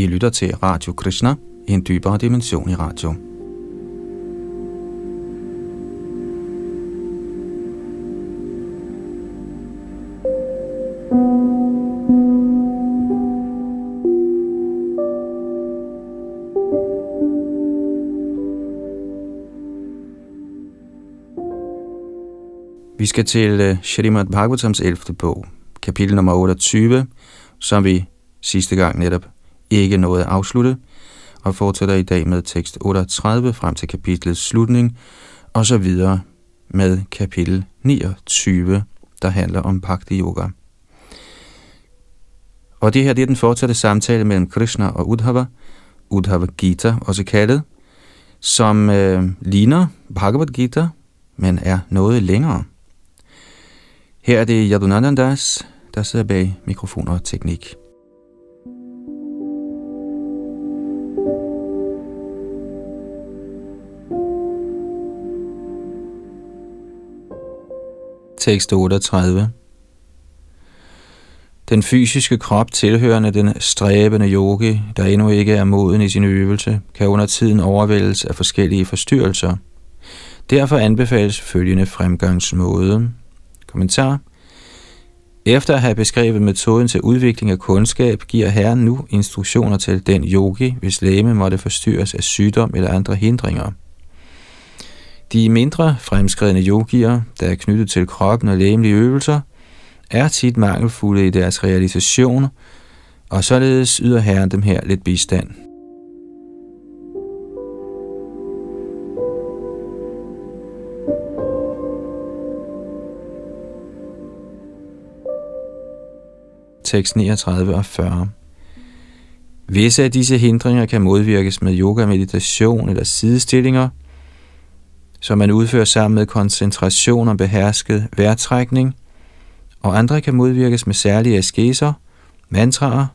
I lytter til Radio Krishna, en dybere dimension i radio. Vi skal til øh, Shrimad Bhagavatams 11. bog, kapitel nummer 28, som vi sidste gang netop ikke nåede at afslutte, og fortsætter i dag med tekst 38 frem til kapitlets slutning, og så videre med kapitel 29, der handler om Bhakti Yoga. Og det her det er den fortsatte samtale mellem Krishna og Udhava, Udhava Gita også kaldet, som øh, ligner Bhagavad Gita, men er noget længere. Her er det Yadunandandas, der sidder bag mikrofon og teknik. Tekst 38 Den fysiske krop tilhørende den stræbende yogi, der endnu ikke er moden i sin øvelse, kan under tiden overvældes af forskellige forstyrrelser. Derfor anbefales følgende fremgangsmåde. Kommentar efter at have beskrevet metoden til udvikling af kundskab, giver Herren nu instruktioner til den yogi, hvis læme måtte forstyrres af sygdom eller andre hindringer. De mindre fremskredne yogier, der er knyttet til kroppen og læmelige øvelser, er tit mangelfulde i deres realisation, og således yder Herren dem her lidt bistand. tekst 39 og 40. Visse af disse hindringer kan modvirkes med yoga, meditation eller sidestillinger, som man udfører sammen med koncentration og behersket vejrtrækning, og andre kan modvirkes med særlige askeser, mantraer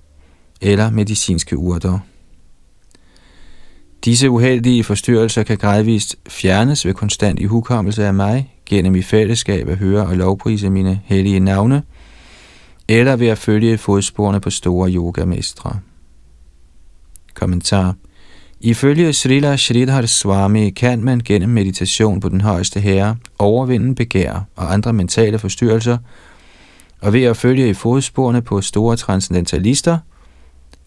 eller medicinske urter. Disse uheldige forstyrrelser kan gradvist fjernes ved konstant i hukommelse af mig, gennem i fællesskab at høre og lovprise mine hellige navne – eller ved at følge fodsporene på store yogamestre. Kommentar Ifølge Srila Sridhar Swami kan man gennem meditation på den højeste herre overvinde begær og andre mentale forstyrrelser, og ved at følge i fodsporene på store transcendentalister,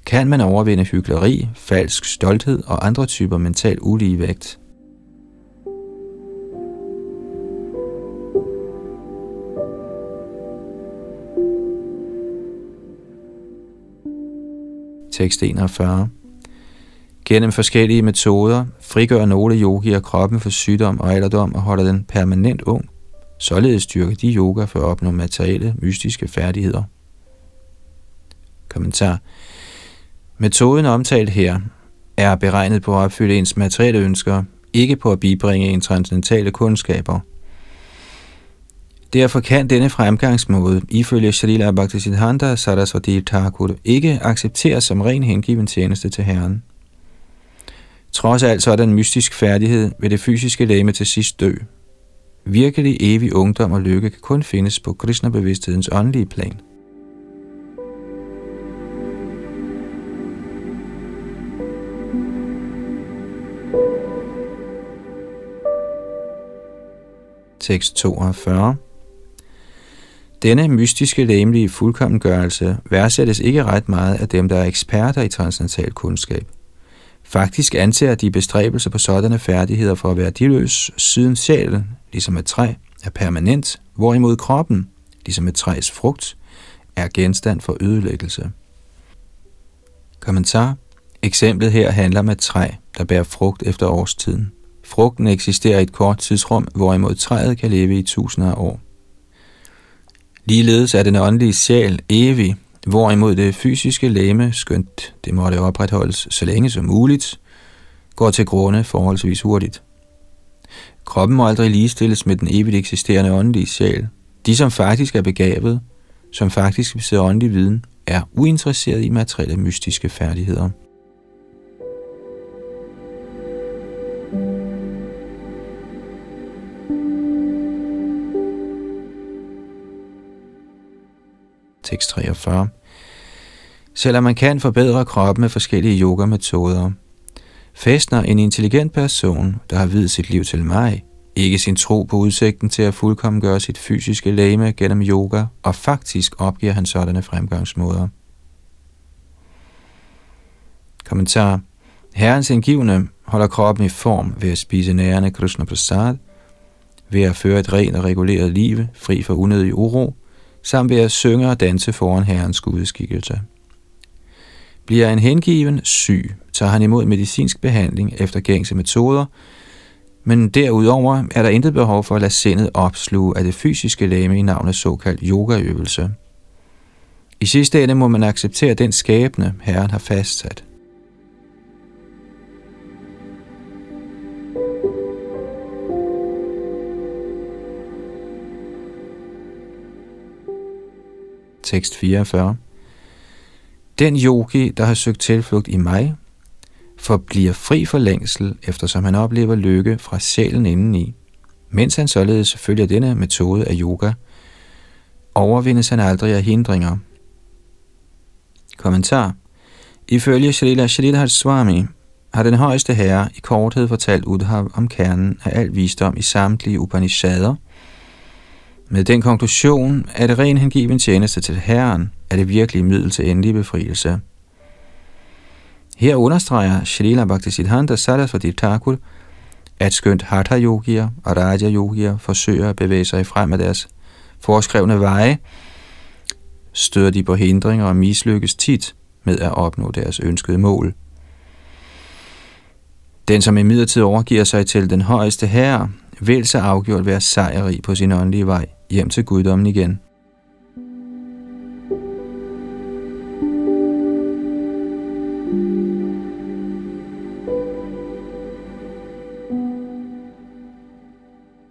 kan man overvinde hyggeleri, falsk stolthed og andre typer mental uligevægt. tekst 41. Gennem forskellige metoder frigør nogle yogier kroppen for sygdom og alderdom og holder den permanent ung. Således styrker de yoga for at opnå materielle, mystiske færdigheder. Kommentar. Metoden omtalt her er beregnet på at opfylde ens materielle ønsker, ikke på at bibringe en transcendentale kundskaber – Derfor kan denne fremgangsmåde, ifølge Shalila Bhaktisiddhanta Sarasvati Thakur, ikke accepteres som ren hengiven tjeneste til Herren. Trods alt den mystisk færdighed vil det fysiske læme til sidst dø. Virkelig evig ungdom og lykke kan kun findes på Krishna-bevidsthedens åndelige plan. Tekst 42 denne mystiske læmelige fuldkommengørelse værdsættes ikke ret meget af dem, der er eksperter i transcendental kundskab. Faktisk anser de bestræbelser på sådanne færdigheder for at være diløs, siden sjælen, ligesom et træ, er permanent, hvorimod kroppen, ligesom et træs frugt, er genstand for ødelæggelse. Kommentar. Eksemplet her handler om et træ, der bærer frugt efter årstiden. Frugten eksisterer i et kort tidsrum, hvorimod træet kan leve i tusinder af år. Ligeledes er den åndelige sjæl evig, hvorimod det fysiske læme, skønt det måtte opretholdes så længe som muligt, går til grunde forholdsvis hurtigt. Kroppen må aldrig ligestilles med den evigt eksisterende åndelige sjæl. De, som faktisk er begavet, som faktisk besidder åndelig viden, er uinteresseret i materielle mystiske færdigheder. Tekst 43. Selvom man kan forbedre kroppen med forskellige yogametoder, fæstner en intelligent person, der har videt sit liv til mig, ikke sin tro på udsigten til at fuldkommen gøre sit fysiske læme gennem yoga, og faktisk opgiver han sådanne fremgangsmåder. Kommentar. Herrens indgivende holder kroppen i form ved at spise nærende Krishna Prasad, ved at føre et rent og reguleret liv, fri for unødig uro, samt ved at synge og danse foran Herrens gudeskikkelse. Bliver en hengiven syg, tager han imod medicinsk behandling efter gængse metoder, men derudover er der intet behov for at lade sindet opsluge af det fysiske lame i navnet såkaldt yogaøvelse. I sidste ende må man acceptere den skæbne, Herren har fastsat. Tekst 44 Den yogi, der har søgt tilflugt i mig, forbliver fri for længsel, eftersom han oplever lykke fra sjælen indeni. Mens han således følger denne metode af yoga, overvindes han aldrig af hindringer. Kommentar Ifølge Shalila Shalilhar Swami har den højeste herre i korthed fortalt Udhav om kernen af al visdom i samtlige Upanishader. Med den konklusion, at det ren hengiven tjeneste til Herren er det virkelige middel til endelig befrielse. Her understreger Srila Bhaktisiddhanta Saraswati Thakur, at skønt Hatha yogier og Raja yogier forsøger at bevæge sig frem af deres foreskrevne veje, støder de på hindringer og mislykkes tit med at opnå deres ønskede mål. Den, som imidlertid overgiver sig til den højeste herre, vil så afgjort være sejrig på sin åndelige vej hjem til guddommen igen.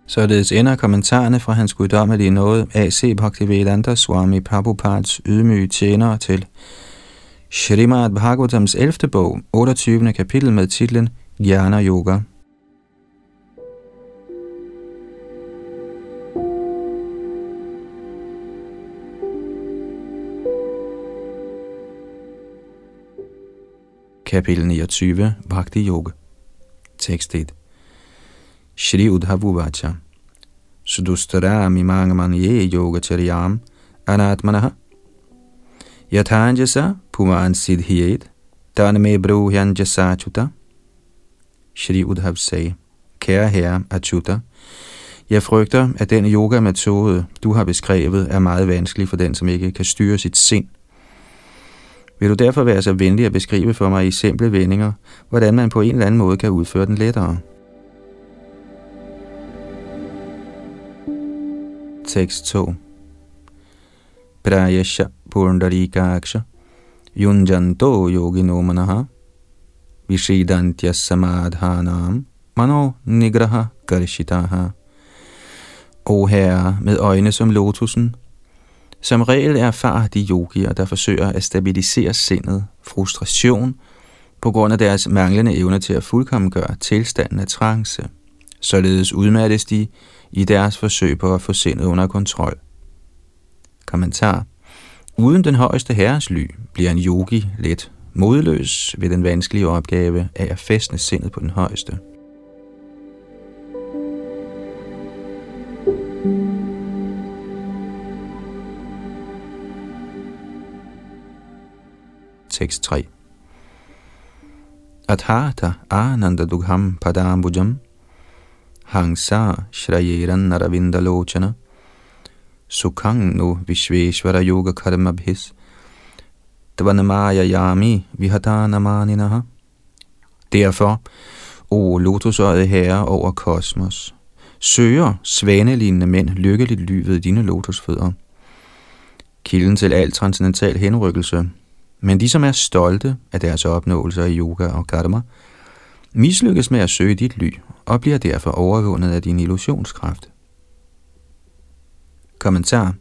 Således ender kommentarerne fra hans guddommelige nåde A.C. Bhaktivedanta Swami Prabhupads ydmyge tjenere til Srimad Bhagavatams 11. bog, 28. kapitel med titlen Jnana Yoga. Kapitel 29 Bhakti Yoga Tekst 1 Shri mimang Sudustarami yoga charyam anatmanaha. Yathanjasa puman siddhiyet tanme bruhyanjasa chuta. Shri Udhav sagde, Kære herre Achuta, jeg frygter, at den yoga-metode, du har beskrevet, er meget vanskelig for den, som ikke kan styre sit sind. Vil du derfor være så venlig at beskrive for mig i simple vendinger, hvordan man på en eller anden måde kan udføre den lettere? Tekst 2 Prayasha Purndarikaksha Yunjanto Yogino Manaha. Vishidantya Samadhanam. Mano Nigraha Karshitaha. O Herre, med øjne som lotusen, som regel erfarer de yogier, der forsøger at stabilisere sindet, frustration, på grund af deres manglende evne til at fuldkommengøre tilstanden af trance. Således udmattes de i deres forsøg på at få sindet under kontrol. Kommentar. Uden den højeste herres ly bliver en yogi let modløs ved den vanskelige opgave af at fæstne sindet på den højeste. Tekst 3 Athata ananda dugham padambujam hangsa shrayeran naravindalochana sukhang no vishveshvara yoga karma bhis dvanamaya yami vihatanamaninaha. Derfor, o lotusøjet herre over kosmos, søger svanelignende mænd lykkeligt ly ved dine lotusfødder. Kilden til al transcendental henrykkelse, men de, som er stolte af deres opnåelser i yoga og karma, mislykkes med at søge dit ly og bliver derfor overvundet af din illusionskraft. Kommentar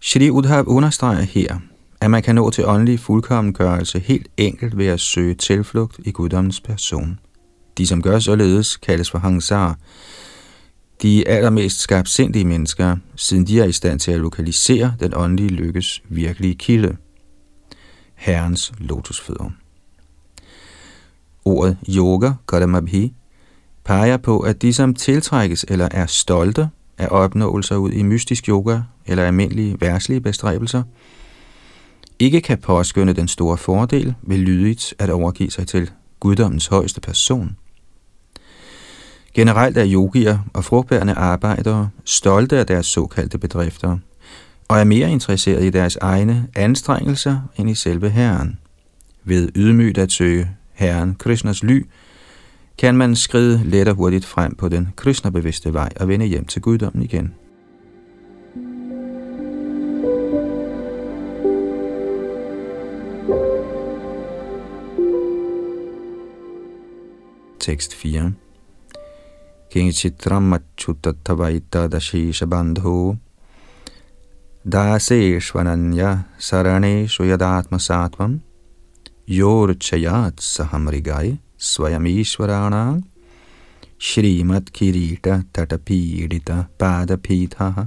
Shri Udhav understreger her, at man kan nå til åndelig fuldkommengørelse helt enkelt ved at søge tilflugt i guddommens person. De, som gør således, kaldes for hangsar, de allermest skarpsindige mennesker, siden de er i stand til at lokalisere den åndelige lykkes virkelige kilde. Herrens lotusfødder. Ordet yoga, kadamabhi, peger på, at de, som tiltrækkes eller er stolte af opnåelser ud i mystisk yoga eller almindelige værtslige bestræbelser, ikke kan påskynde den store fordel ved lydigt at overgive sig til guddommens højeste person. Generelt er yogier og frugtbærende arbejdere stolte af deres såkaldte bedrifter, og er mere interesseret i deres egne anstrengelser end i selve Herren. Ved ydmygt at søge Herren Krishnas ly, kan man skride let og hurtigt frem på den Krishna-bevidste vej og vende hjem til guddommen igen. Tekst 4 Kinchitram Achutattavaita Dashisha Bandho Daseshvananya Saraneshu Yadatma Satvam Yorchayat Sahamrigai Swayamishvarana Shrimat Kirita Tatapidita Padapitha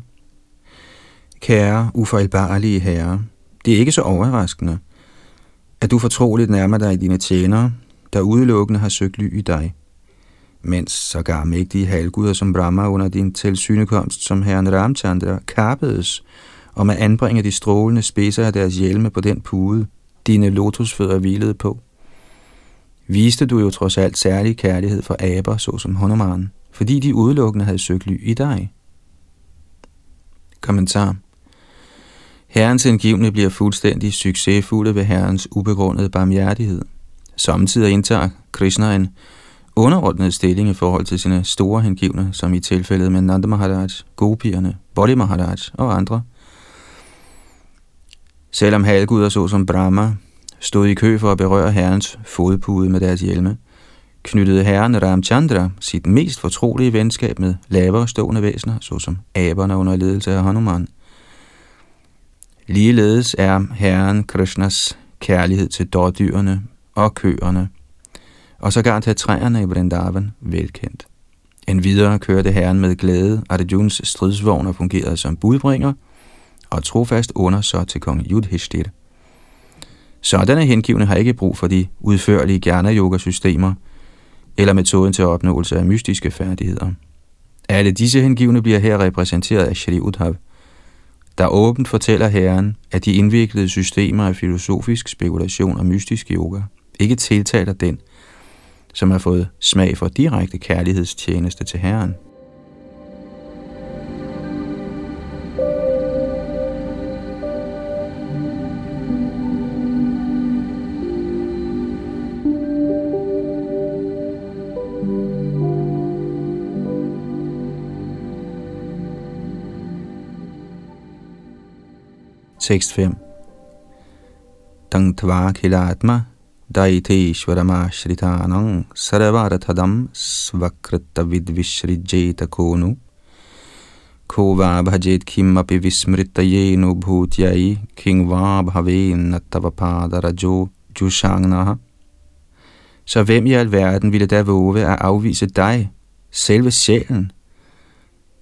Kære, ufejlbarlige herre, det er ikke så overraskende, at du fortroligt nærmer dig dine tjenere, der udelukkende har søgt ly i dig. Mens sågar mægtige halvguder som Brahma under din tilsynekomst som herren Ramchandra kappedes om at anbringe de strålende spidser af deres hjelme på den pude, dine lotusfødder hvilede på. Viste du jo trods alt særlig kærlighed for aber, såsom Hanuman, fordi de udelukkende havde søgt ly i dig. Kommentar Herrens indgivende bliver fuldstændig succesfulde ved Herrens ubegrundede barmhjertighed. Samtidig indtager Krishna en underordnet stilling i forhold til sine store hengivne, som i tilfældet med Nanda Maharaj, Gopierne, Bodhi Maharaj og andre. Selvom halvguder såsom Brahma stod i kø for at berøre herrens fodpude med deres hjelme, knyttede herren Ramchandra sit mest fortrolige venskab med lavere stående væsener, såsom aberne under ledelse af Hanuman. Ligeledes er herren Krishnas kærlighed til dårdyrene og køerne, og sågar til træerne i Vrindavan velkendt. En videre kørte herren med glæde, Arjuns stridsvogn og fungerede som budbringer, og trofast under så til kong Yudhishthir. Sådanne hengivne har ikke brug for de udførlige gerne-yoga-systemer eller metoden til opnåelse af mystiske færdigheder. Alle disse hengivne bliver her repræsenteret af Shri Udhav, der åbent fortæller herren, at de indviklede systemer af filosofisk spekulation og mystisk yoga ikke tiltaler den, som har fået smag for direkte kærlighedstjeneste til herren. Tekst 5 Tang tva kilatma daiteshvaramasritanang sarvarathadam svakrita vidvishrijeta konu. Ko va bhajet kim api vismritayenu bhutyai king va bhaven tavapada jushangnaha Så hvem i alverden ville da våge at afvise dig, selve sjælen,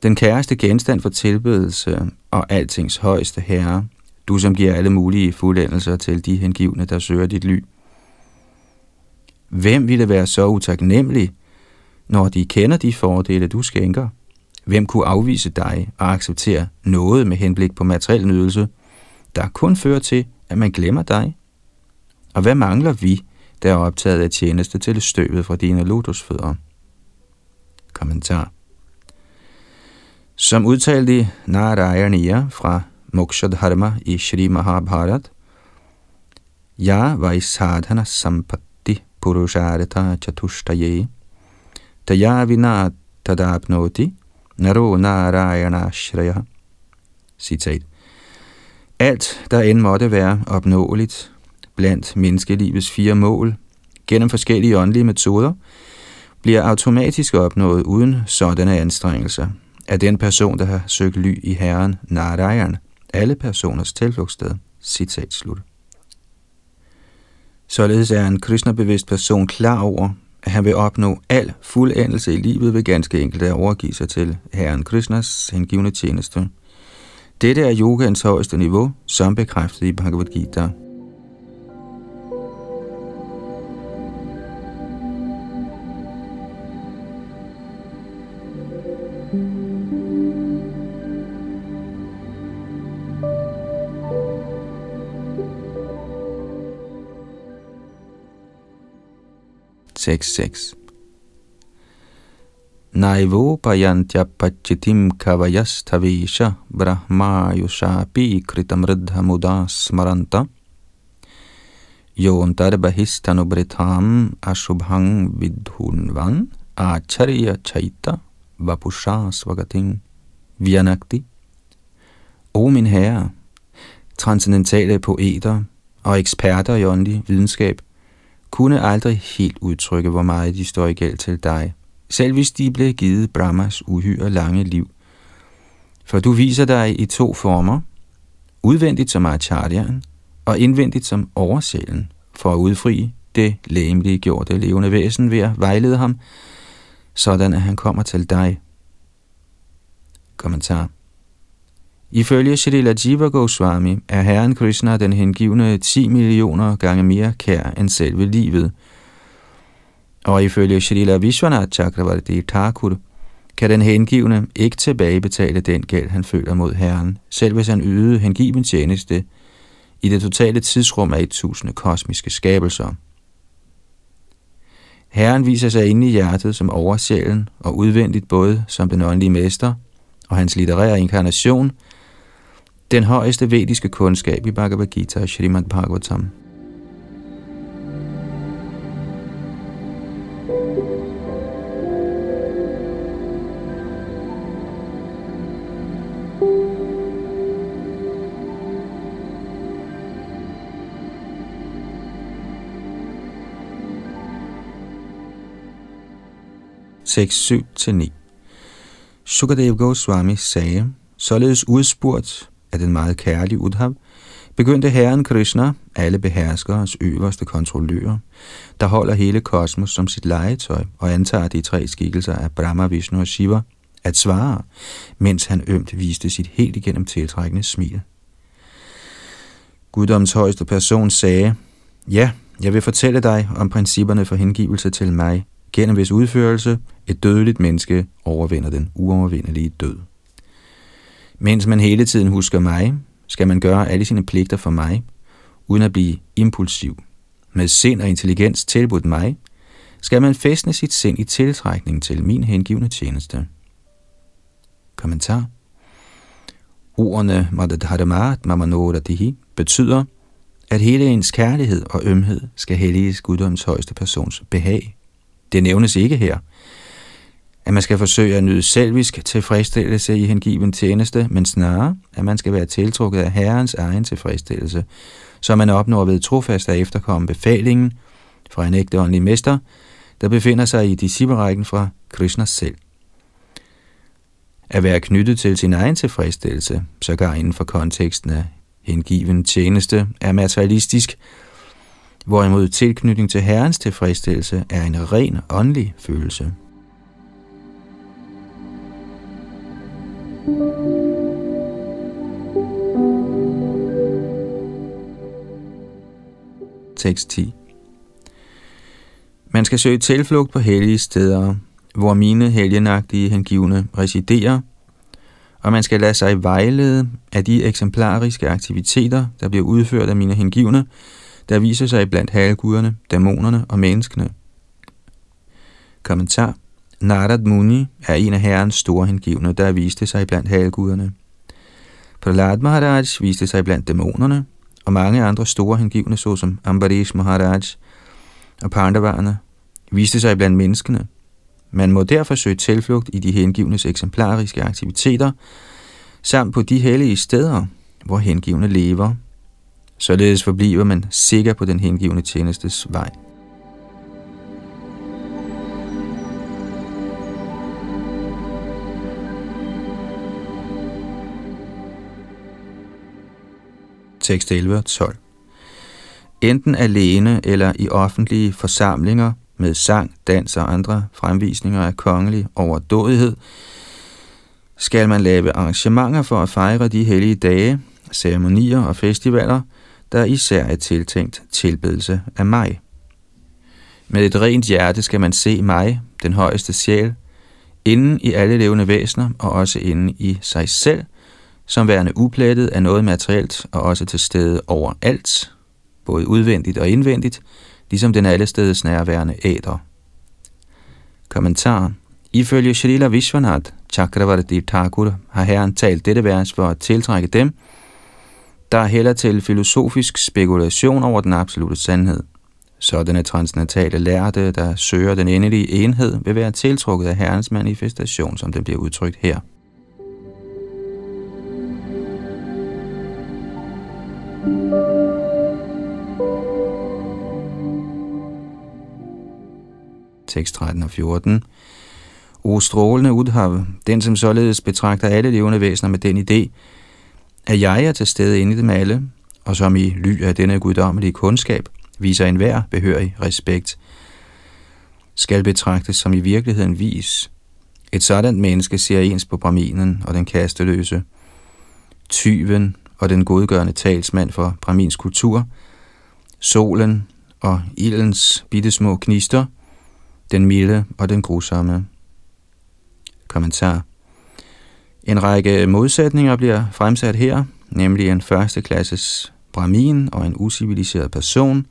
den kæreste genstand for tilbedelse og altings højeste herre, du som giver alle mulige fuldendelser til de hengivne, der søger dit ly. Hvem ville være så utaknemmelig, når de kender de fordele, du skænker? Hvem kunne afvise dig og acceptere noget med henblik på materiel nydelse, der kun fører til, at man glemmer dig? Og hvad mangler vi, der er optaget af tjeneste til støvet fra dine lotusfødder? Kommentar Som udtalt i Narayaniya fra Moksha Dharma i Shri Mahabharat, Ja sadhana Sampatti Purushartha Chatushtaye Taya Vina Tadapnoti Naro Narayana Shraya. Citat. Alt, der end måtte være opnåeligt blandt menneskelivets fire mål, gennem forskellige åndelige metoder, bliver automatisk opnået uden sådanne anstrengelser af den person, der har søgt ly i Herren Narayan – alle personers tilflugtssted. Citat slut. Således er en kristnebevidst person klar over, at han vil opnå al fuldendelse i livet ved ganske enkelt at overgive sig til Herren Krishnas hengivne tjeneste. Dette er yogaens højeste niveau, som bekræftet i Bhagavad Gita. 6.6 Naivo payantya pachitim kavayastavisha brahmayushapi kritamridha muda smaranta. Yontar bahistanobritham ashubhang vidhunvan acharya chaita vapusha svagatim Vyanakti. O min herre, transcendentale poeter og eksperter i åndelig videnskab kunne aldrig helt udtrykke, hvor meget de står i gæld til dig, selv hvis de blev givet Brahmas uhyre lange liv. For du viser dig i to former, udvendigt som acharyan og indvendigt som oversjælen, for at udfri det læmelige gjorte levende væsen ved at vejlede ham, sådan at han kommer til dig. Kommentar Ifølge Shrila Jiva Goswami er Herren Krishna den hengivne 10 millioner gange mere kær end selve livet. Og ifølge Shrila Vishwanath Chakravarti Thakur kan den hengivne ikke tilbagebetale den gæld, han føler mod Herren, selv hvis han ydede hengiven tjeneste i det totale tidsrum af et tusinde kosmiske skabelser. Herren viser sig inde i hjertet som oversjælen og udvendigt både som den åndelige mester og hans litterære inkarnation – den højeste vediske kundskab i Bhagavad Gita og Srimad Bhagavatam. Seks, syv til 9. Sukadev Goswami sagde, således udspurgt af den meget kærlige Udhav, begyndte herren Krishna, alle beherskeres øverste kontrollører, der holder hele kosmos som sit legetøj og antager de tre skikkelser af Brahma, Vishnu og Shiva, at svare, mens han ømt viste sit helt igennem tiltrækkende smil. Guddoms højeste person sagde, Ja, jeg vil fortælle dig om principperne for hengivelse til mig, gennem hvis udførelse et dødeligt menneske overvinder den uovervindelige død. Mens man hele tiden husker mig, skal man gøre alle sine pligter for mig, uden at blive impulsiv. Med sind og intelligens tilbudt mig, skal man fæstne sit sind i tiltrækning til min hengivne tjeneste. Kommentar Ordene Madhadharamat Mamanodadihi betyder, at hele ens kærlighed og ømhed skal helliges guddoms højeste persons behag. Det nævnes ikke her, at man skal forsøge at nyde selvisk tilfredsstillelse i hengiven tjeneste, men snarere, at man skal være tiltrukket af Herrens egen tilfredsstillelse, så man opnår ved trofast at efterkomme befalingen fra en ægte åndelig mester, der befinder sig i disciplerækken fra Krishna selv. At være knyttet til sin egen tilfredsstillelse, sågar inden for konteksten af hengiven tjeneste, er materialistisk, hvorimod tilknytning til Herrens tilfredsstillelse er en ren åndelig følelse. Tekst 10 Man skal søge tilflugt på hellige steder, hvor mine helgenagtige hengivne residerer, og man skal lade sig vejlede af de eksemplariske aktiviteter, der bliver udført af mine hengivne, der viser sig blandt halvguderne, dæmonerne og menneskene. Kommentar Narad Muni er en af herrens store hengivne, der viste sig blandt halguderne. Prahlad Maharaj viste sig blandt dæmonerne, og mange andre store hengivne, såsom Ambarish Maharaj og Pandavarerne, viste sig blandt menneskene. Man må derfor søge tilflugt i de hengivnes eksemplariske aktiviteter, samt på de hellige steder, hvor hengivne lever. Således forbliver man sikker på den hengivne tjenestes vej. Tekst 11 og 12. Enten alene eller i offentlige forsamlinger med sang, dans og andre fremvisninger af kongelig overdådighed, skal man lave arrangementer for at fejre de hellige dage, ceremonier og festivaler, der især er tiltænkt tilbedelse af mig. Med et rent hjerte skal man se mig, den højeste sjæl, inden i alle levende væsener og også inden i sig selv, som værende uplettet af noget materielt og også til stede overalt, både udvendigt og indvendigt, ligesom den alle steds nærværende æder. Kommentar Ifølge Shalila Vishwanath Chakravarti Thakur har herren talt dette vers for at tiltrække dem, der hælder til filosofisk spekulation over den absolute sandhed. Sådanne transnatale lærte, der søger den endelige enhed, vil være tiltrukket af herrens manifestation, som det bliver udtrykt her. Tekst 13 og 14 O strålende udhav, den som således betragter alle levende væsener med den idé, at jeg er til stede inde i dem alle, og som i ly af denne guddommelige kundskab viser enhver behørig respekt, skal betragtes som i virkeligheden vis. Et sådan menneske ser ens på Brahminen og den kasteløse, tyven og den godgørende talsmand for bramins kultur, solen og ildens bittesmå knister, den milde og den grusomme. Kommentar En række modsætninger bliver fremsat her, nemlig en første klasses brahmin og en usiviliseret person,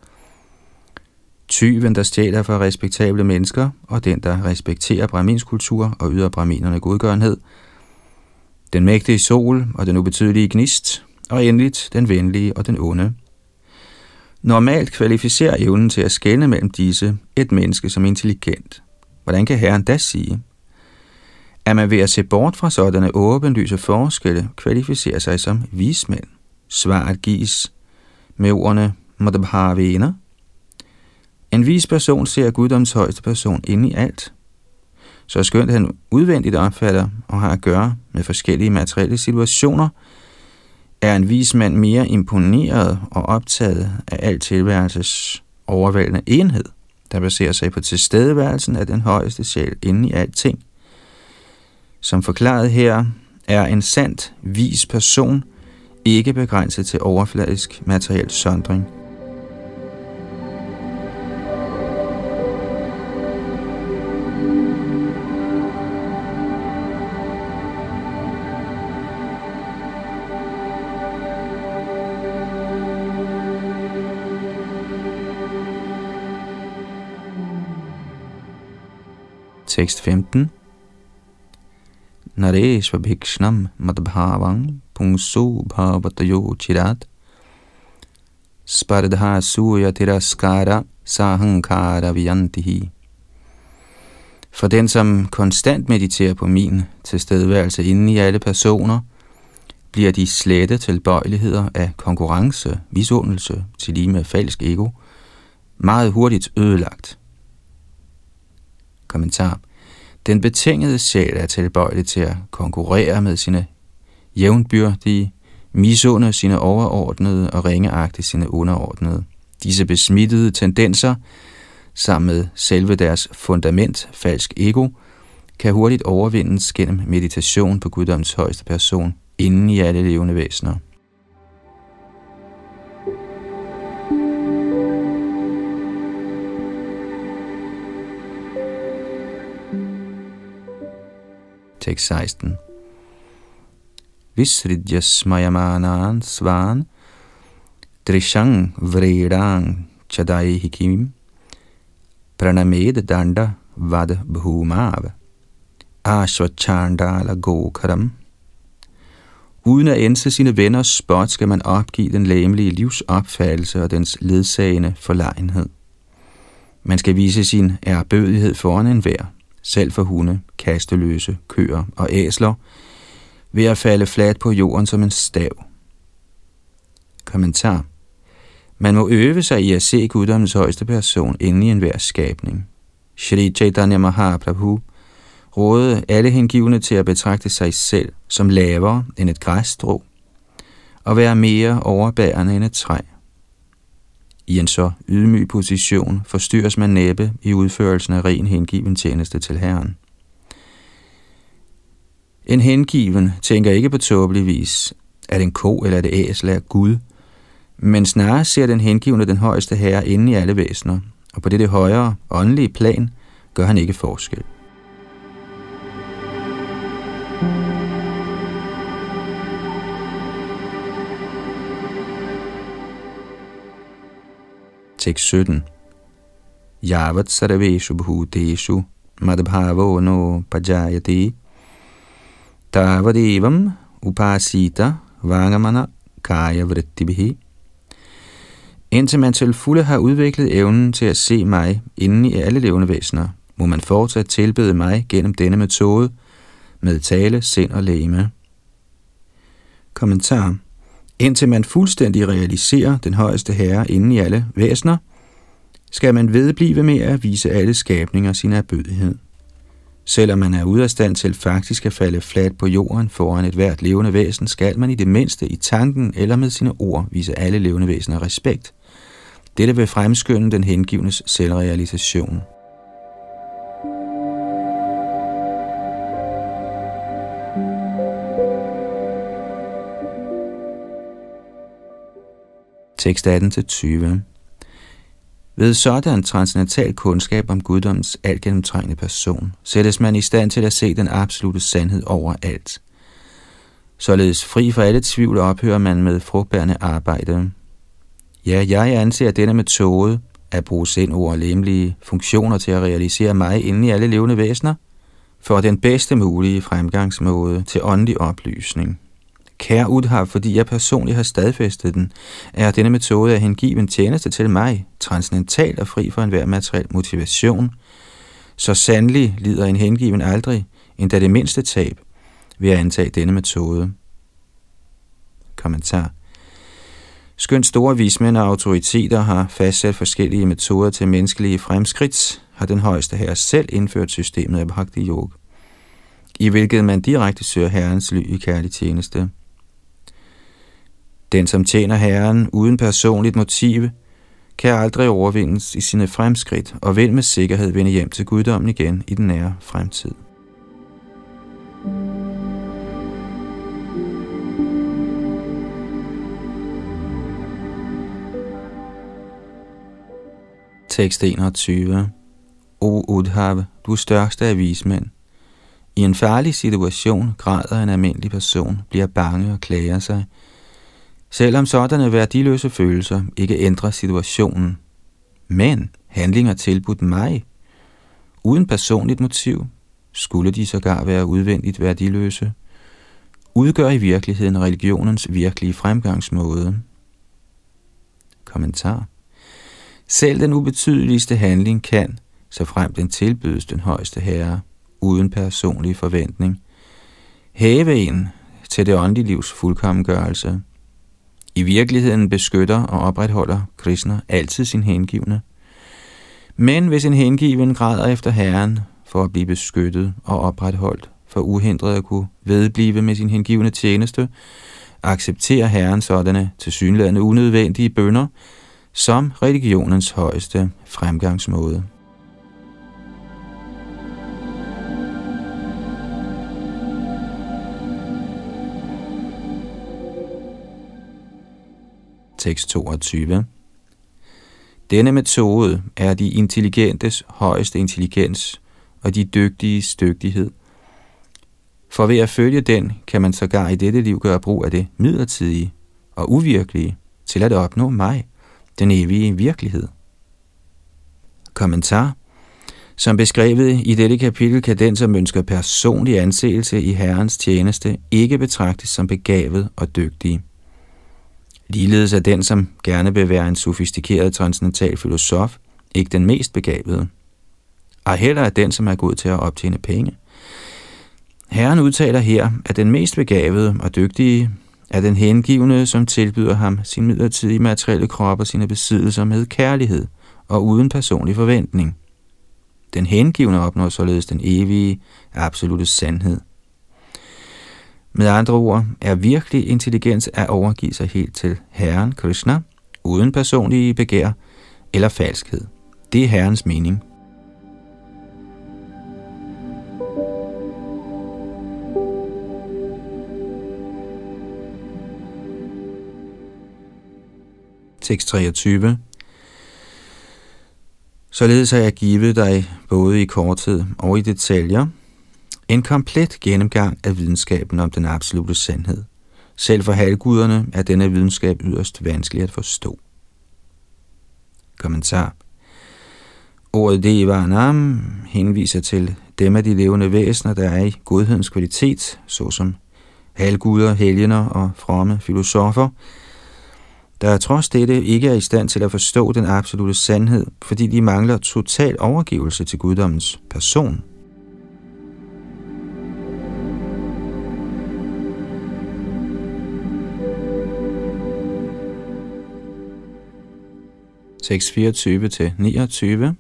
tyven, der stjæler fra respektable mennesker, og den, der respekterer brahmins kultur og yder brahminerne godgørenhed, den mægtige sol og den ubetydelige gnist, og endeligt den venlige og den onde. Normalt kvalificerer evnen til at skelne mellem disse et menneske som intelligent. Hvordan kan herren da sige, at man ved at se bort fra sådanne åbenlyse forskelle kvalificerer sig som vismænd? Svaret gives med ordene Madhavena. En vis person ser guddoms højeste person inde i alt. Så skønt han udvendigt opfatter og har at gøre med forskellige materielle situationer, er en vis mand mere imponeret og optaget af al tilværelses overvældende enhed, der baserer sig på tilstedeværelsen af den højeste sjæl inde i alting. Som forklaret her, er en sandt, vis person ikke begrænset til overfladisk materiel sondring – Tekst 15. Nareshva bhikshnam madbhavang pungsu bhavatayo chirat spardha suya tiraskara sahankara viyantihi. For den, som konstant mediterer på min tilstedeværelse inde i alle personer, bliver de slette tilbøjeligheder af konkurrence, misundelse til lige med falsk ego, meget hurtigt ødelagt. Kommentar. Den betingede sjæl er tilbøjelig til at konkurrere med sine jævnbyrdige, misunde sine overordnede og ringeagte sine underordnede. Disse besmittede tendenser, sammen med selve deres fundament, falsk ego, kan hurtigt overvindes gennem meditation på guddoms højeste person, inden i alle levende væsener. Tekst 16. Visridya mayamanan svan drishang vredang chadai hikim pranamed danda vad bhumav ashvachandala gokaram Uden at ense sine venners spot, skal man opgive den læmelige livsopfattelse og dens ledsagende forlegenhed. Man skal vise sin ærbødighed foran enhver, selv for hunde, kasteløse, køer og æsler, ved at falde fladt på jorden som en stav. Kommentar. Man må øve sig i at se guddommens højeste person inde i enhver skabning. Shri Chaitanya Mahaprabhu rådede alle hengivne til at betragte sig selv som lavere end et græsstrå og være mere overbærende end et træ. I en så ydmyg position forstyrres man næppe i udførelsen af ren hengiven tjeneste til Herren. En hengiven tænker ikke på tåbelig vis, at en ko eller et æsel er Gud, men snarere ser den hengivne den højeste herre inde i alle væsener, og på dette højere åndelige plan gør han ikke forskel. Tekst 17. Yavat sarveshu bhuteshu madbhavo no pajayati tavadevam upasita vangamana kaya vrittibhi. Indtil man til fulde har udviklet evnen til at se mig inden i alle levende væsener, må man fortsat tilbede mig gennem denne metode med tale, sind og læme. Kommentar Indtil man fuldstændig realiserer den højeste herre inden i alle væsener, skal man vedblive med at vise alle skabninger sin erbødighed. Selvom man er ude af stand til faktisk at falde fladt på jorden foran et hvert levende væsen, skal man i det mindste i tanken eller med sine ord vise alle levende væsener respekt. Dette vil fremskynde den hengivnes selvrealisation. Tekst 18-20 Ved sådan transcendental kundskab om guddommens altgennemtrængende person, sættes man i stand til at se den absolute sandhed over alt. Således fri for alle tvivl ophører man med frugtbærende arbejde. Ja, jeg anser denne metode at bruge sind ord og lemlige funktioner til at realisere mig inden i alle levende væsener, for den bedste mulige fremgangsmåde til åndelig oplysning. Kære Udhav, fordi jeg personligt har stadfæstet den, er denne metode at hengive en tjeneste til mig, transcendental og fri for enhver materiel motivation. Så sandelig lider en hengiven aldrig, endda det mindste tab, ved at antage denne metode. Kommentar Skønt store vismænd og autoriteter har fastsat forskellige metoder til menneskelige fremskridt, har den højeste herre selv indført systemet af Bhakti Yoga, i hvilket man direkte søger herrens ly i kærlig tjeneste. Den, som tjener Herren uden personligt motiv, kan aldrig overvindes i sine fremskridt og vil med sikkerhed vende hjem til guddommen igen i den nære fremtid. Tekst 21 O Udhav, du største af vismænd. I en farlig situation græder en almindelig person, bliver bange og klager sig – Selvom sådanne værdiløse følelser ikke ændrer situationen. Men handlinger tilbudt mig, uden personligt motiv, skulle de sågar være udvendigt værdiløse, udgør i virkeligheden religionens virkelige fremgangsmåde. Kommentar Selv den ubetydeligste handling kan, så frem den tilbydes den højeste herre, uden personlig forventning, hæve en til det åndelige livs fuldkommengørelse – i virkeligheden beskytter og opretholder Krishna altid sin hengivne. Men hvis en hengiven græder efter Herren for at blive beskyttet og opretholdt, for uhindret at kunne vedblive med sin hengivne tjeneste, accepterer Herren sådanne tilsyneladende unødvendige bønder som religionens højeste fremgangsmåde. Tekst 22. Denne metode er de intelligentes højeste intelligens og de dygtiges dygtighed. For ved at følge den, kan man sågar i dette liv gøre brug af det midlertidige og uvirkelige til at opnå mig, den evige virkelighed. Kommentar Som beskrevet i dette kapitel kan den, som ønsker personlig anseelse i Herrens tjeneste, ikke betragtes som begavet og dygtig. Ligeledes er den, som gerne vil være en sofistikeret transcendental filosof, ikke den mest begavede. Og heller er den, som er god til at optjene penge. Herren udtaler her, at den mest begavede og dygtige er den hengivne, som tilbyder ham sin midlertidige materielle krop og sine besiddelser med kærlighed og uden personlig forventning. Den hengivne opnår således den evige, absolute sandhed. Med andre ord er virkelig intelligens at overgive sig helt til Herren Krishna, uden personlige begær eller falskhed. Det er Herrens mening. Tekst 23 Således har jeg givet dig både i korthed og i detaljer en komplet gennemgang af videnskaben om den absolute sandhed. Selv for halvguderne er denne videnskab yderst vanskelig at forstå. Kommentar Ordet Devanam henviser til dem af de levende væsener, der er i godhedens kvalitet, såsom halvguder, helgener og fromme filosofer, der trods dette ikke er i stand til at forstå den absolute sandhed, fordi de mangler total overgivelse til guddommens person. Tekst 24-29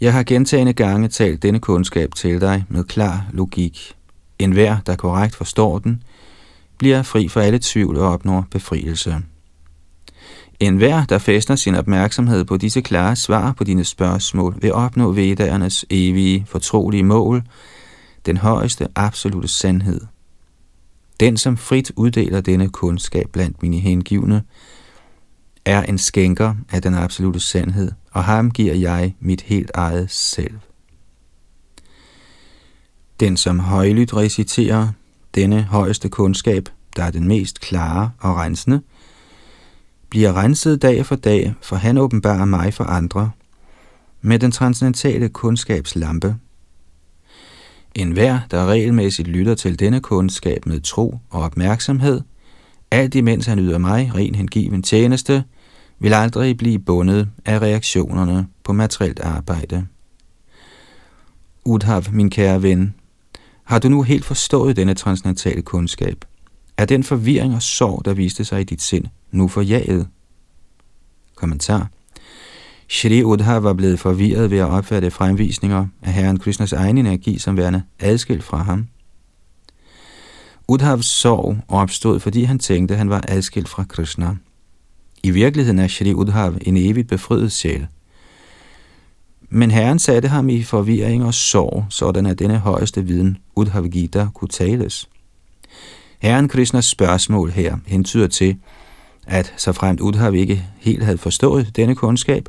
Jeg har gentagende gange talt denne kundskab til dig med klar logik. En hver, der korrekt forstår den, bliver fri for alle tvivl og opnår befrielse. En hver, der fæstner sin opmærksomhed på disse klare svar på dine spørgsmål, vil opnå vedernes evige, fortrolige mål, den højeste absolute sandhed. Den, som frit uddeler denne kundskab blandt mine hengivne, er en skænker af den absolute sandhed, og ham giver jeg mit helt eget selv. Den, som højlydt reciterer denne højeste kundskab, der er den mest klare og rensende, bliver renset dag for dag, for han åbenbarer mig for andre, med den transcendentale kundskabslampe. En hver, der regelmæssigt lytter til denne kundskab med tro og opmærksomhed, alt imens han yder mig ren hengiven tjeneste, vil aldrig blive bundet af reaktionerne på materielt arbejde. Udhav, min kære ven, har du nu helt forstået denne transcendentale kundskab? Er den forvirring og sorg, der viste sig i dit sind, nu forjaget? Kommentar Shri Udhav var blevet forvirret ved at opfatte fremvisninger af Herren Krishnas egen energi som værende adskilt fra ham. Udhavs sorg opstod, fordi han tænkte, at han var adskilt fra Krishna. I virkeligheden er Shri Udhav en evigt befriet sjæl. Men Herren satte ham i forvirring og sorg, sådan at denne højeste viden, Udhav Gita, kunne tales. Herren Krishnas spørgsmål her hentyder til, at så fremt Udhav ikke helt havde forstået denne kundskab,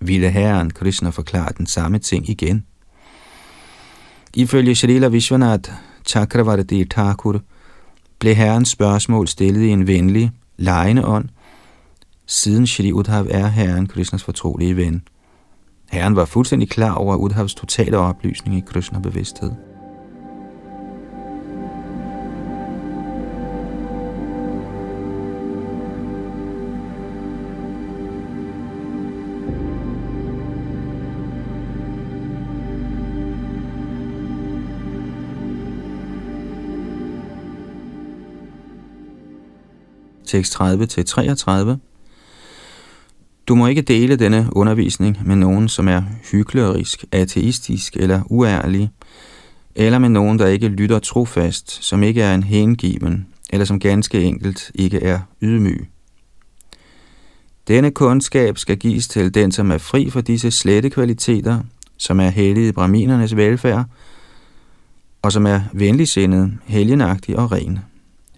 ville Herren Krishna forklare den samme ting igen. Ifølge Shrila Vishwanath Chakravarti Thakur blev Herrens spørgsmål stillet i en venlig, lejende ånd, siden Shri Udhav er Herren Krishnas fortrolige ven. Herren var fuldstændig klar over Udhavs totale oplysning i Krishna-bevidsthed. Tekst 30-33. Du må ikke dele denne undervisning med nogen, som er hyklerisk, ateistisk eller uærlig, eller med nogen, der ikke lytter trofast, som ikke er en hengiven, eller som ganske enkelt ikke er ydmyg. Denne kundskab skal gives til den, som er fri for disse slette kvaliteter, som er hellige braminernes velfærd, og som er venligsindet, helgenagtig og ren.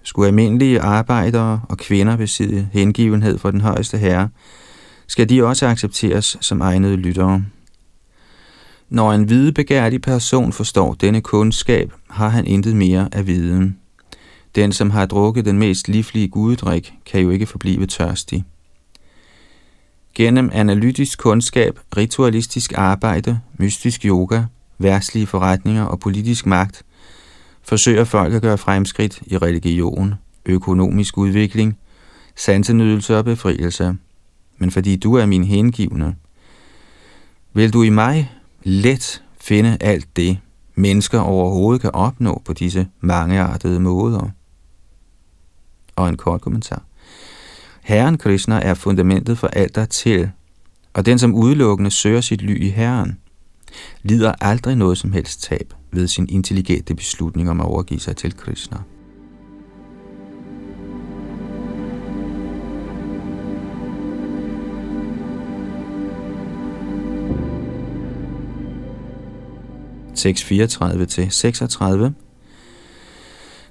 Skulle almindelige arbejdere og kvinder besidde hengivenhed for den højeste herre, skal de også accepteres som egnede lyttere. Når en hvidebegærlig person forstår denne kundskab, har han intet mere af viden. Den, som har drukket den mest livlige guddrik, kan jo ikke forblive tørstig. Gennem analytisk kundskab, ritualistisk arbejde, mystisk yoga, værtslige forretninger og politisk magt – forsøger folk at gøre fremskridt i religion, økonomisk udvikling, sansenydelse og befrielse. Men fordi du er min hengivne, vil du i mig let finde alt det, mennesker overhovedet kan opnå på disse mangeartede måder. Og en kort kommentar. Herren Krishna er fundamentet for alt der til, og den som udelukkende søger sit ly i Herren, lider aldrig noget som helst tab ved sin intelligente beslutning om at overgive sig til Krishna. Tekst 34 til 36.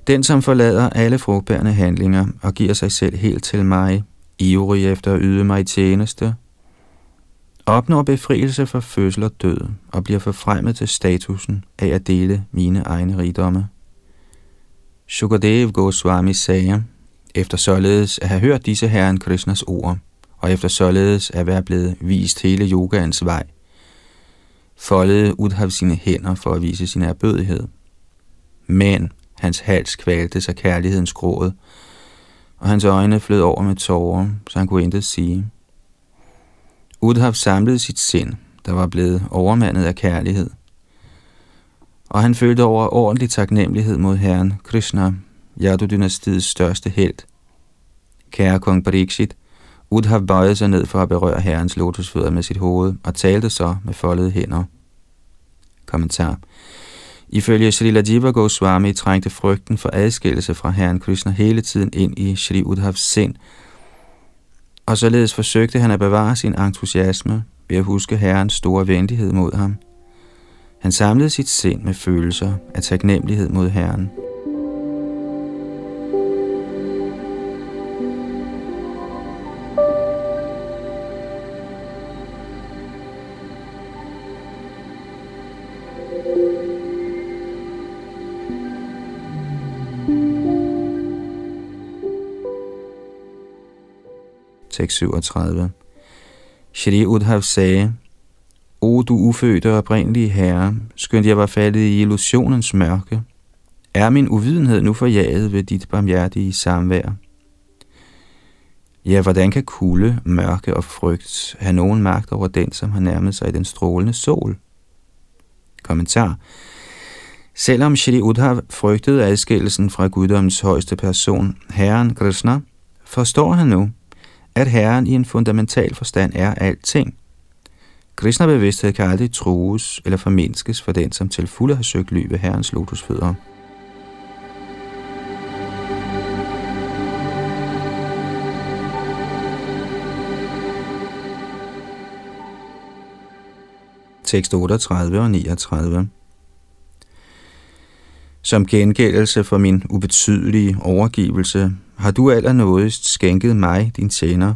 Den, som forlader alle frugtbærende handlinger og giver sig selv helt til mig, ivrig efter at yde mig tjeneste, opnår befrielse fra fødsel og død og bliver forfremmet til statusen af at dele mine egne rigdomme. Shukadev Goswami sagde, efter således at have hørt disse herren Krishnas ord og efter således at være blevet vist hele yogaens vej, foldede Udhav sine hænder for at vise sin erbødighed. Men hans hals kvalte sig kærlighedens gråd, og hans øjne flød over med tårer, så han kunne intet sige. Udhav samlede sit sind, der var blevet overmandet af kærlighed, og han følte over ordentlig taknemmelighed mod herren Krishna, Yadu-dynastiets største held. Kære kong Pariksit, Udhav bøjede sig ned for at berøre herrens lotusfødder med sit hoved og talte så med foldede hænder. Kommentar. Ifølge Srila Jiva Goswami trængte frygten for adskillelse fra herren Krishna hele tiden ind i Sri Udhavs sind, og således forsøgte han at bevare sin entusiasme ved at huske herrens store venlighed mod ham. Han samlede sit sind med følelser af taknemmelighed mod herren. 637. Shri Udhav sagde, O du ufødte og oprindelige herre, skønt jeg var faldet i illusionens mørke, er min uvidenhed nu forjaget ved dit barmhjertige samvær. Ja, hvordan kan kulde, mørke og frygt have nogen magt over den, som har nærmet sig den strålende sol? Kommentar. Selvom Shri Udhav frygtede adskillelsen fra guddommens højeste person, Herren Krishna, forstår han nu, at Herren i en fundamental forstand er alting. Krishna bevidsthed kan aldrig trues eller formindskes for den, som til fulde har søgt ly ved Herrens lotusfødder. Tekst 38 og 39 Som gengældelse for min ubetydelige overgivelse har du allernådigst skænket mig, din tjener,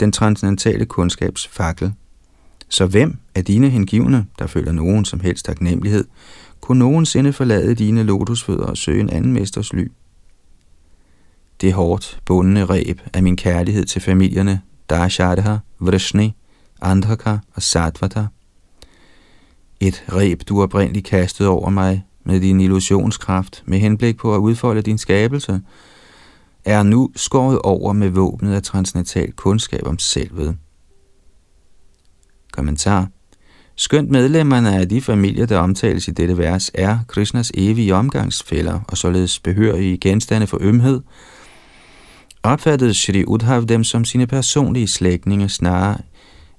den transcendentale kundskabs fakkel. Så hvem af dine hengivne, der føler nogen som helst taknemmelighed, kunne nogensinde forlade dine lotusfødder og søge en anden mesters ly? Det hårdt bundne reb af min kærlighed til familierne Darshadha, Vrishni, Andhaka og Satvata. Et reb, du oprindeligt kastede over mig med din illusionskraft med henblik på at udfolde din skabelse – er nu skåret over med våbnet af transnatal kundskab om selvet. Kommentar Skønt medlemmerne af de familier, der omtales i dette vers, er Krishnas evige omgangsfælder og således behørige genstande for ømhed, opfattede Shri Udhav dem som sine personlige slægtninge snarere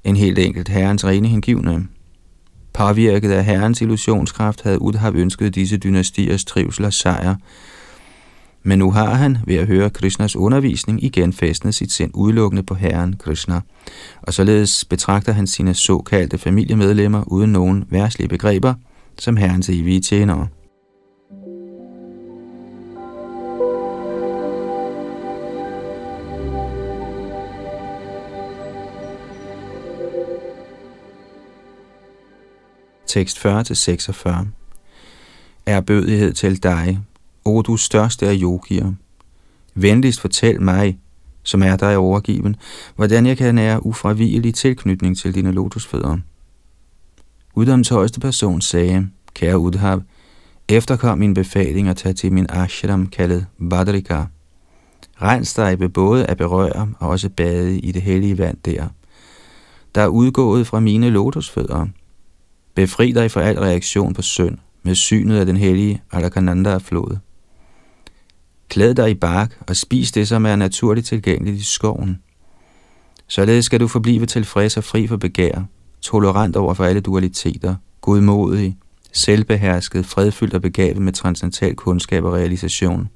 end helt enkelt herrens rene hengivne. Påvirket af herrens illusionskraft havde Udhav ønsket disse dynastiers trivsel og sejr, men nu har han, ved at høre Krishnas undervisning, igen fastnet sit sind udelukkende på Herren Krishna, og således betragter han sine såkaldte familiemedlemmer uden nogen værtslige begreber som Herrens evige tjenere. Tekst 40-46 Er bødighed til dig, o du største af yogier, venligst fortæl mig, som er dig overgiven, hvordan jeg kan nære ufravigelig tilknytning til dine lotusfødder. Uddoms højeste person sagde, kære Udhav, efterkom min befaling at tage til min ashram kaldet Badrika. Rens dig ved både at berøre og også bade i det hellige vand der, der er udgået fra mine lotusfødder. Befri dig fra al reaktion på synd med synet af den hellige Alakananda-flod. Klæd dig i bark og spis det, som er naturligt tilgængeligt i skoven. Således skal du forblive tilfreds og fri for begær, tolerant over for alle dualiteter, godmodig, selvbehersket, fredfyldt og begavet med transcendental kundskab og realisation.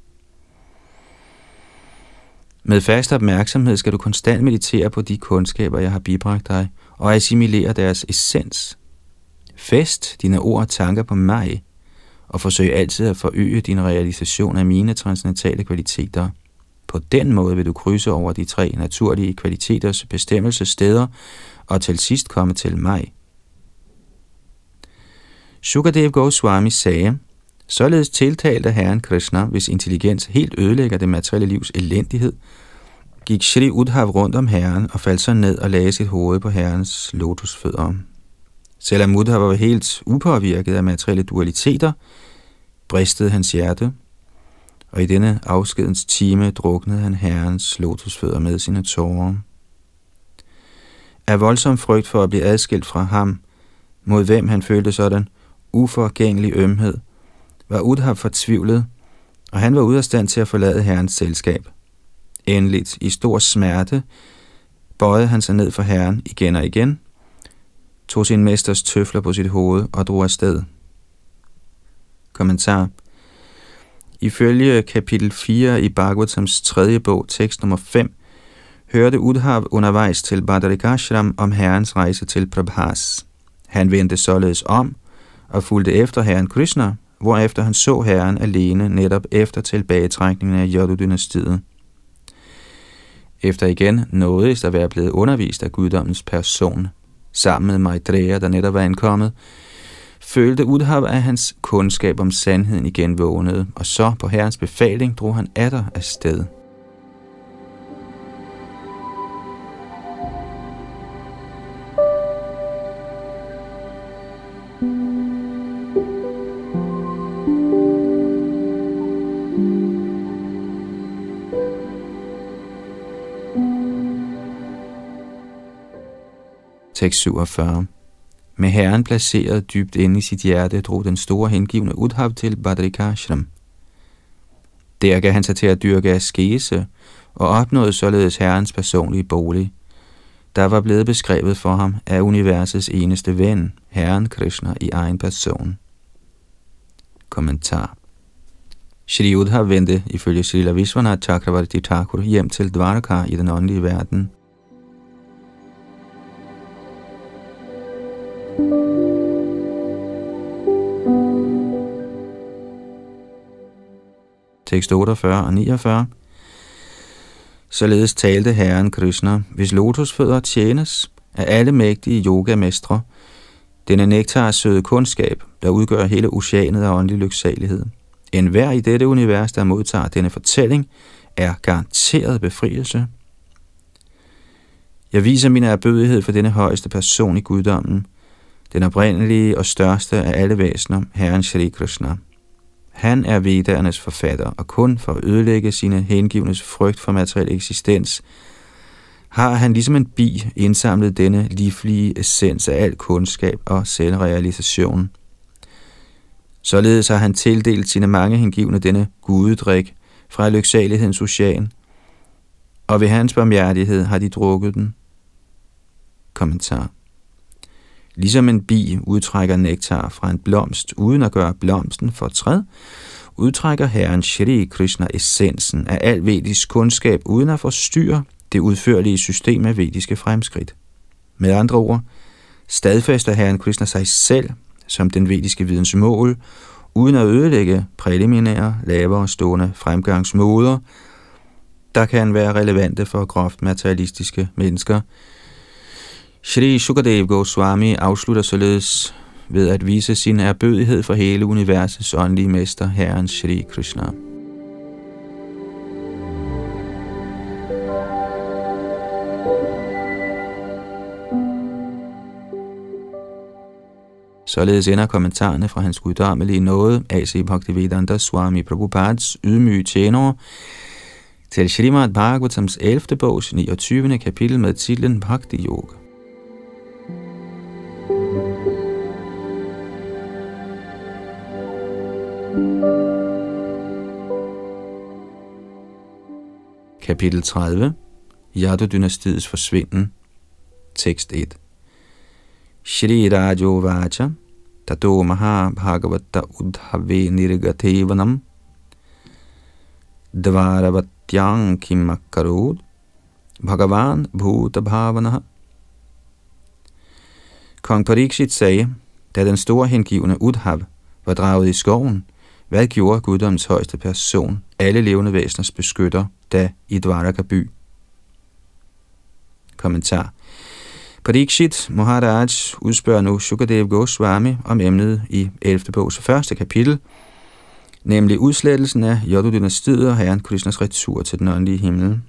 Med fast opmærksomhed skal du konstant meditere på de kundskaber, jeg har bibragt dig, og assimilere deres essens. Fest dine ord og tanker på mig, og forsøg altid at forøge din realisation af mine transcendentale kvaliteter. På den måde vil du krydse over de tre naturlige kvaliteters bestemmelsessteder og til sidst komme til mig. Sukadev Goswami sagde, således tiltalte Herren Krishna, hvis intelligens helt ødelægger det materielle livs elendighed, gik Shri Udhav rundt om herren og faldt så ned og lagde sit hoved på herrens lotusfødder. Selvom Udhav var helt upåvirket af materielle dualiteter, bristede hans hjerte, og i denne afskedens time druknede han herrens lotusfødder med sine tårer. Af voldsom frygt for at blive adskilt fra ham, mod hvem han følte sådan uforgængelig ømhed, var Udhav fortvivlet, og han var ude af stand til at forlade herrens selskab. Endeligt, i stor smerte, bøjede han sig ned for herren igen og igen, tog sin mesters tøfler på sit hoved og drog afsted. Kommentar Ifølge kapitel 4 i Bhagavatams tredje bog, tekst nummer 5, hørte Udhav undervejs til Badarikashram om herrens rejse til Prabhas. Han vendte således om og fulgte efter herren Krishna, hvorefter han så herren alene netop efter tilbagetrækningen af Yadu-dynastiet. Efter igen nåede at være blevet undervist af guddommens person, sammen med Maitreya, der netop var ankommet, følte Udhav, at hans kundskab om sandheden igen vågnede, og så på herrens befaling drog han atter afsted. Tekst 47 med herren placeret dybt inde i sit hjerte, drog den store hengivne Udhav til Badrikashram. Der gav han sig til at dyrke askese, og opnåede således herrens personlige bolig, der var blevet beskrevet for ham af universets eneste ven, herren Krishna i egen person. Kommentar Shri Udhav vendte ifølge Srila Vishwanath Chakravarti Thakur hjem til Dvaraka i den åndelige verden – tekst 48 og 49. Således talte Herren Krishna, hvis lotusfødder tjenes af alle mægtige yogamestre, denne nektar søde kundskab, der udgør hele oceanet af åndelig lyksalighed. En hver i dette univers, der modtager denne fortælling, er garanteret befrielse. Jeg viser min erbødighed for denne højeste person i guddommen, den oprindelige og største af alle væsener, Herren Shri Krishna. Han er Vedernes forfatter, og kun for at ødelægge sine hengivnes frygt for materiel eksistens, har han ligesom en bi indsamlet denne livlige essens af al kundskab og selvrealisation. Således har han tildelt sine mange hengivne denne gudedrik fra lyksalighedens ocean, og ved hans barmhjertighed har de drukket den. Kommentar Ligesom en bi udtrækker nektar fra en blomst uden at gøre blomsten for træd, udtrækker Herren Shri Krishna essensen af al vedisk kundskab uden at forstyrre det udførlige system af vediske fremskridt. Med andre ord, stadfæster Herren Krishna sig selv som den vediske videns mål, uden at ødelægge præliminære, lavere stående fremgangsmåder, der kan være relevante for groft materialistiske mennesker – Shri Sukadev Goswami afslutter således ved at vise sin erbødighed for hele universets åndelige mester, Herren Shri Krishna. Således ender kommentarerne fra hans guddommelige nåde, A.C. Bhaktivedanta Swami Prabhupads ydmyge tjenere, til Srimad Bhagavatams 11. bogs 29. kapitel med titlen Bhakti Yoga. Kapitel 30 Yadu-dynastiets forsvinden. Tekst 1 Shri Rajo Vacha Tato Maha Bhagavata Udhave Nirgatevanam. Dvaravatyang Kimakarod Bhagavan Bhuta Bhavanaha. Kong Pariksit sagde, da den store hengivne Udhav var draget i skoven, hvad gjorde guddoms højeste person, alle levende væseners beskytter, da i Dvaraka by? Kommentar Parikshit Maharaj udspørger nu Shukadev Goswami om emnet i 11. bogs første kapitel, nemlig udslettelsen af Yodu-dynastiet og herren Krishnas retur til den åndelige himmel.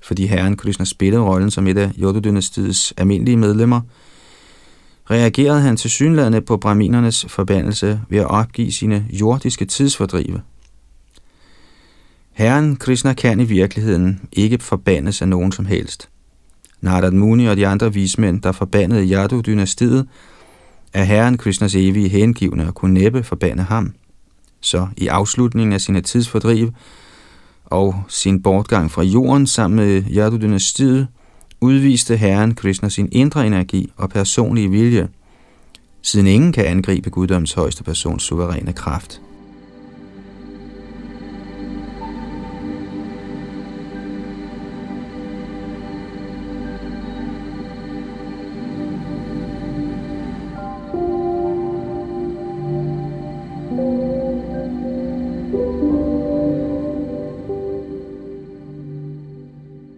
fordi herren Krishna spillede rollen som et af Yodu-dynastiets almindelige medlemmer, reagerede han til synlædende på brahminernes forbandelse ved at opgive sine jordiske tidsfordrive. Herren Krishna kan i virkeligheden ikke forbandes af nogen som helst. Narad Muni og de andre vismænd, der forbandede Yadu-dynastiet, er herren Krishnas evige hengivne og kunne næppe forbande ham. Så i afslutningen af sine tidsfordriv og sin bortgang fra jorden sammen med Yadu-dynastiet, udviste herren Krishna sin indre energi og personlige vilje, siden ingen kan angribe guddoms højeste persons suveræne kraft.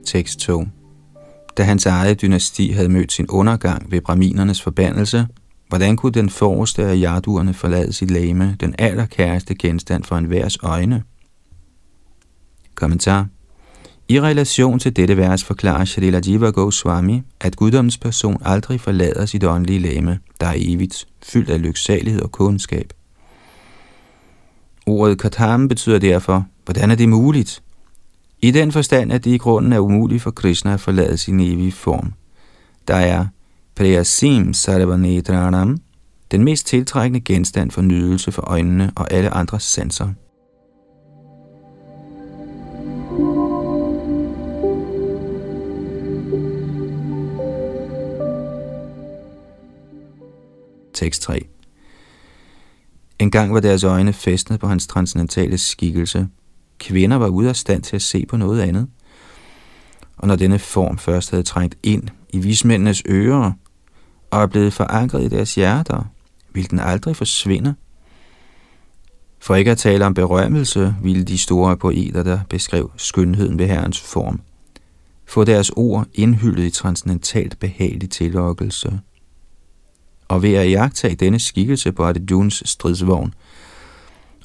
Tekst 2 da hans eget dynasti havde mødt sin undergang ved braminernes forbandelse, hvordan kunne den forreste af jarduerne forlade sit lame, den allerkæreste genstand for enhvers øjne? Kommentar i relation til dette vers forklarer Shalila Jiva Goswami, at guddommens person aldrig forlader sit åndelige lame, der er evigt, fyldt af lyksalighed og kundskab. Ordet katam betyder derfor, hvordan er det muligt? I den forstand, at det i grunden er umuligt for Krishna at forlade sin evige form. Der er Priyasim Sarvanetranam, den mest tiltrækkende genstand for nydelse for øjnene og alle andre sanser. Tekst 3 En gang var deres øjne festnet på hans transcendentale skikkelse, kvinder var ude af stand til at se på noget andet. Og når denne form først havde trængt ind i vismændenes ører og er blevet forankret i deres hjerter, vil den aldrig forsvinde. For ikke at tale om berømmelse, ville de store poeter, der beskrev skønheden ved Herrens form, få deres ord indhyldet i transcendentalt behagelig tillokkelse. Og ved at jagtage denne skikkelse på Arjuns stridsvogn,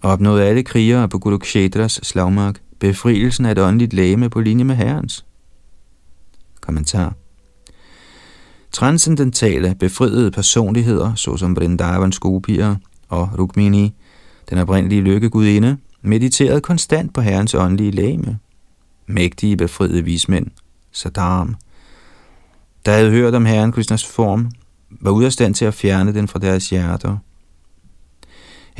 opnåede alle krigere på Kurukshetras slagmark befrielsen af et åndeligt læme på linje med herrens. Kommentar Transcendentale, befriede personligheder, såsom Vrindavans gopier og Rukmini, den oprindelige lykkegudinde, mediterede konstant på herrens åndelige læme. Mægtige befriede vismænd, Sadam, der havde hørt om herren Krishnas form, var ude af stand til at fjerne den fra deres hjerter –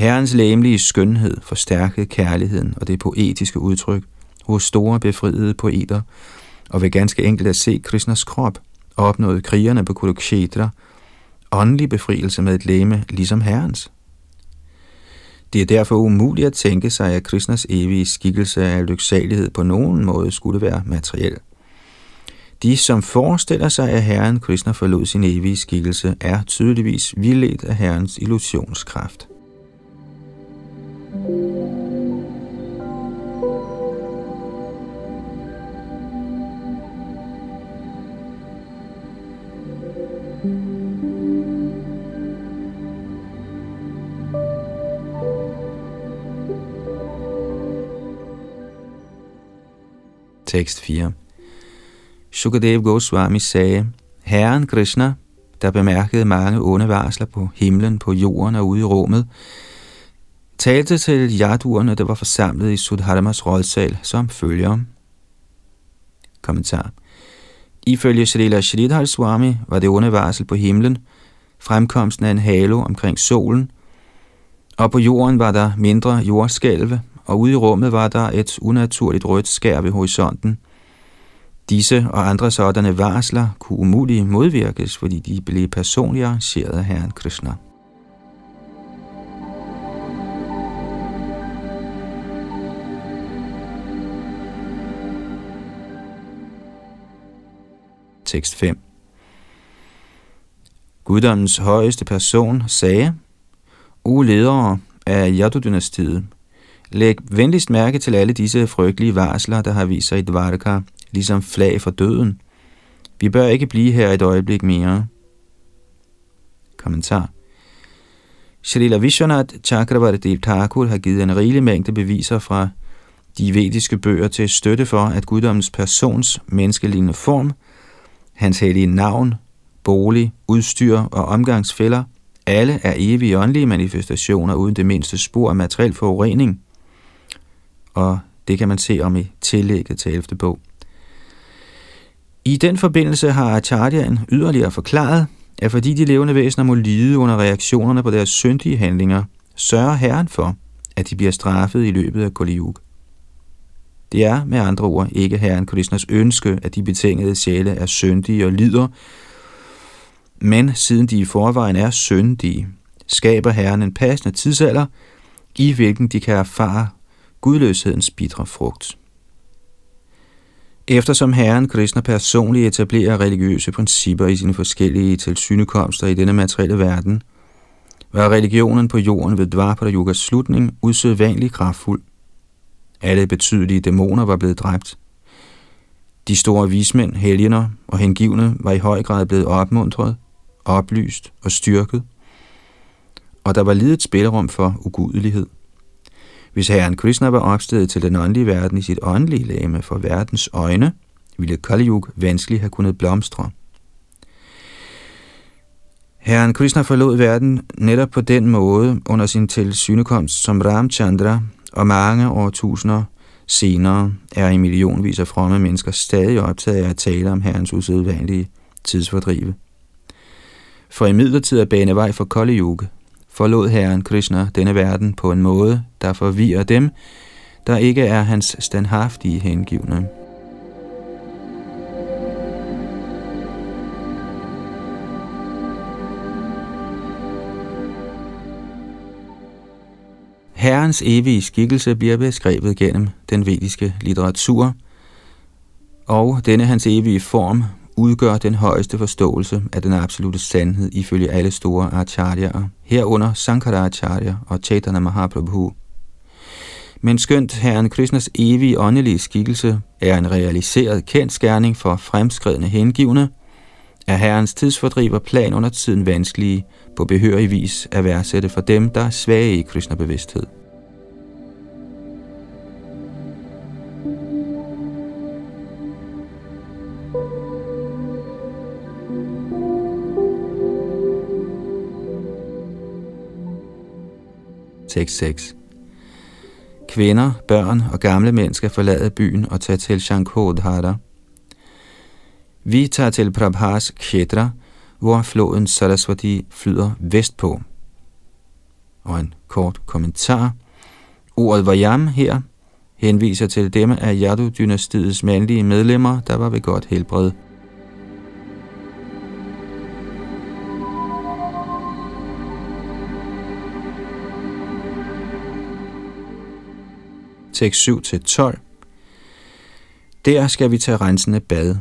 Herrens læmelige skønhed forstærkede kærligheden og det poetiske udtryk hos store befriede poeter, og ved ganske enkelt at se Krishnas krop, opnåede krigerne på Kurukshetra åndelig befrielse med et læme ligesom Herrens. Det er derfor umuligt at tænke sig, at Krishnas evige skikkelse af lyksalighed på nogen måde skulle være materiel. De, som forestiller sig, at Herren Krishna forlod sin evige skikkelse, er tydeligvis vildledt af Herrens illusionskraft. Tekst 4 Sukadev Goswami sagde, Herren Krishna, der bemærkede mange onde varsler på himlen, på jorden og ude i rummet, talte til jaduerne, der var forsamlet i Sudharmas rådsal, som følger. Kommentar. Ifølge Srila Shridhar Swami var det onde varsel på himlen, fremkomsten af en halo omkring solen, og på jorden var der mindre jordskælve, og ude i rummet var der et unaturligt rødt skær ved horisonten. Disse og andre sådanne varsler kunne umuligt modvirkes, fordi de blev personligt arrangeret af Herren Krishna. Tekst 5 Guddommens højeste person sagde, O ledere af Yadu-dynastiet, læg venligst mærke til alle disse frygtelige varsler, der har vist sig i Dvarka, ligesom flag for døden. Vi bør ikke blive her et øjeblik mere. Kommentar Srila Vishwanath Chakravarti Thakur har givet en rigelig mængde beviser fra de vediske bøger til støtte for, at guddommens persons menneskelignende form, hans hellige navn, bolig, udstyr og omgangsfælder, alle er evige åndelige manifestationer uden det mindste spor af materiel forurening. Og det kan man se om i tillægget til 11. bog. I den forbindelse har Acharyaen yderligere forklaret, at fordi de levende væsener må lide under reaktionerne på deres syndige handlinger, sørger Herren for, at de bliver straffet i løbet af Kali det er med andre ord ikke Herren Krishnas ønske, at de betingede sjæle er syndige og lider, men siden de i forvejen er syndige, skaber Herren en passende tidsalder, i hvilken de kan erfare gudløshedens bitre frugt. Eftersom Herren Krishna personligt etablerer religiøse principper i sine forskellige tilsynekomster i denne materielle verden, var religionen på jorden ved Dvapara Yugas slutning usædvanlig kraftfuld. Alle betydelige dæmoner var blevet dræbt. De store vismænd, helgener og hengivne var i høj grad blevet opmuntret, oplyst og styrket, og der var lidet spillerum for ugudelighed. Hvis herren Krishna var opstedet til den åndelige verden i sit åndelige lame for verdens øjne, ville Kali Yuga vanskeligt have kunnet blomstre. Herren Krishna forlod verden netop på den måde under sin tilsynekomst som Ramchandra, og mange årtusinder senere er i millionvis af fromme mennesker stadig optaget af at tale om herrens usædvanlige tidsfordrive. For i midlertid at bane vej for Kali Yuga, forlod Herren Krishna denne verden på en måde, der forvirrer dem, der ikke er hans standhaftige hengivne. Herrens evige skikkelse bliver beskrevet gennem den vediske litteratur, og denne hans evige form udgør den højeste forståelse af den absolute sandhed ifølge alle store acharyaer, herunder Sankaracharya og Chaitanya Mahaprabhu. Men skønt Herren Krishnas evige åndelige skikkelse er en realiseret kendskærning for fremskredne hengivne, er Herrens tidsfordriv og plan under tiden vanskelige på behørig vis at værdsætte for dem, der er svage i Krishna-bevidsthed. Tekst 6 Kvinder, børn og gamle mænd skal forlade byen og tage til Shankodhara. Vi tager til Prabhas Kshetra, hvor floden Saraswati flyder vestpå. Og en kort kommentar. Ordet Vajam her henviser til dem af Yadu-dynastiets mandlige medlemmer, der var ved godt helbred. tekst 7-12. Der skal vi tage rensende bad,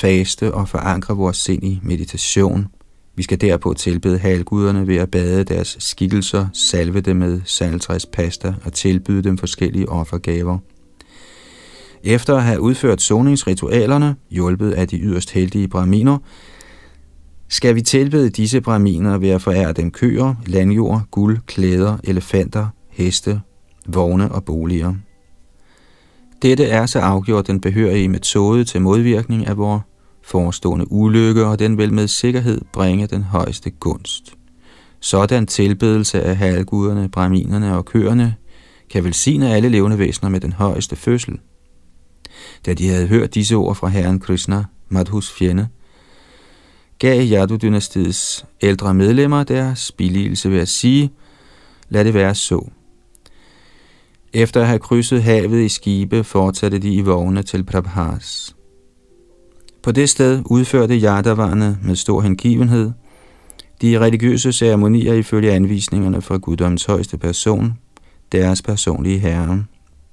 faste og forankre vores sind i meditation. Vi skal derpå tilbede halguderne ved at bade deres skikkelser, salve dem med saltræspasta og tilbyde dem forskellige offergaver. Efter at have udført soningsritualerne, hjulpet af de yderst heldige braminer, skal vi tilbede disse braminer ved at forære dem køer, landjord, guld, klæder, elefanter, heste, vogne og boliger. Dette er så afgjort den behørige metode til modvirkning af vores forestående ulykke, og den vil med sikkerhed bringe den højeste gunst. Sådan tilbedelse af halvguderne, braminerne og køerne kan velsigne alle levende væsener med den højeste fødsel. Da de havde hørt disse ord fra herren Krishna, Madhus fjende, gav Yadu-dynastiets ældre medlemmer deres billigelse ved at sige, lad det være så. Efter at have krydset havet i skibe, fortsatte de i vogne til Prabhas. På det sted udførte Yadavarne med stor hengivenhed de religiøse ceremonier ifølge anvisningerne fra guddoms højeste person, deres personlige herre.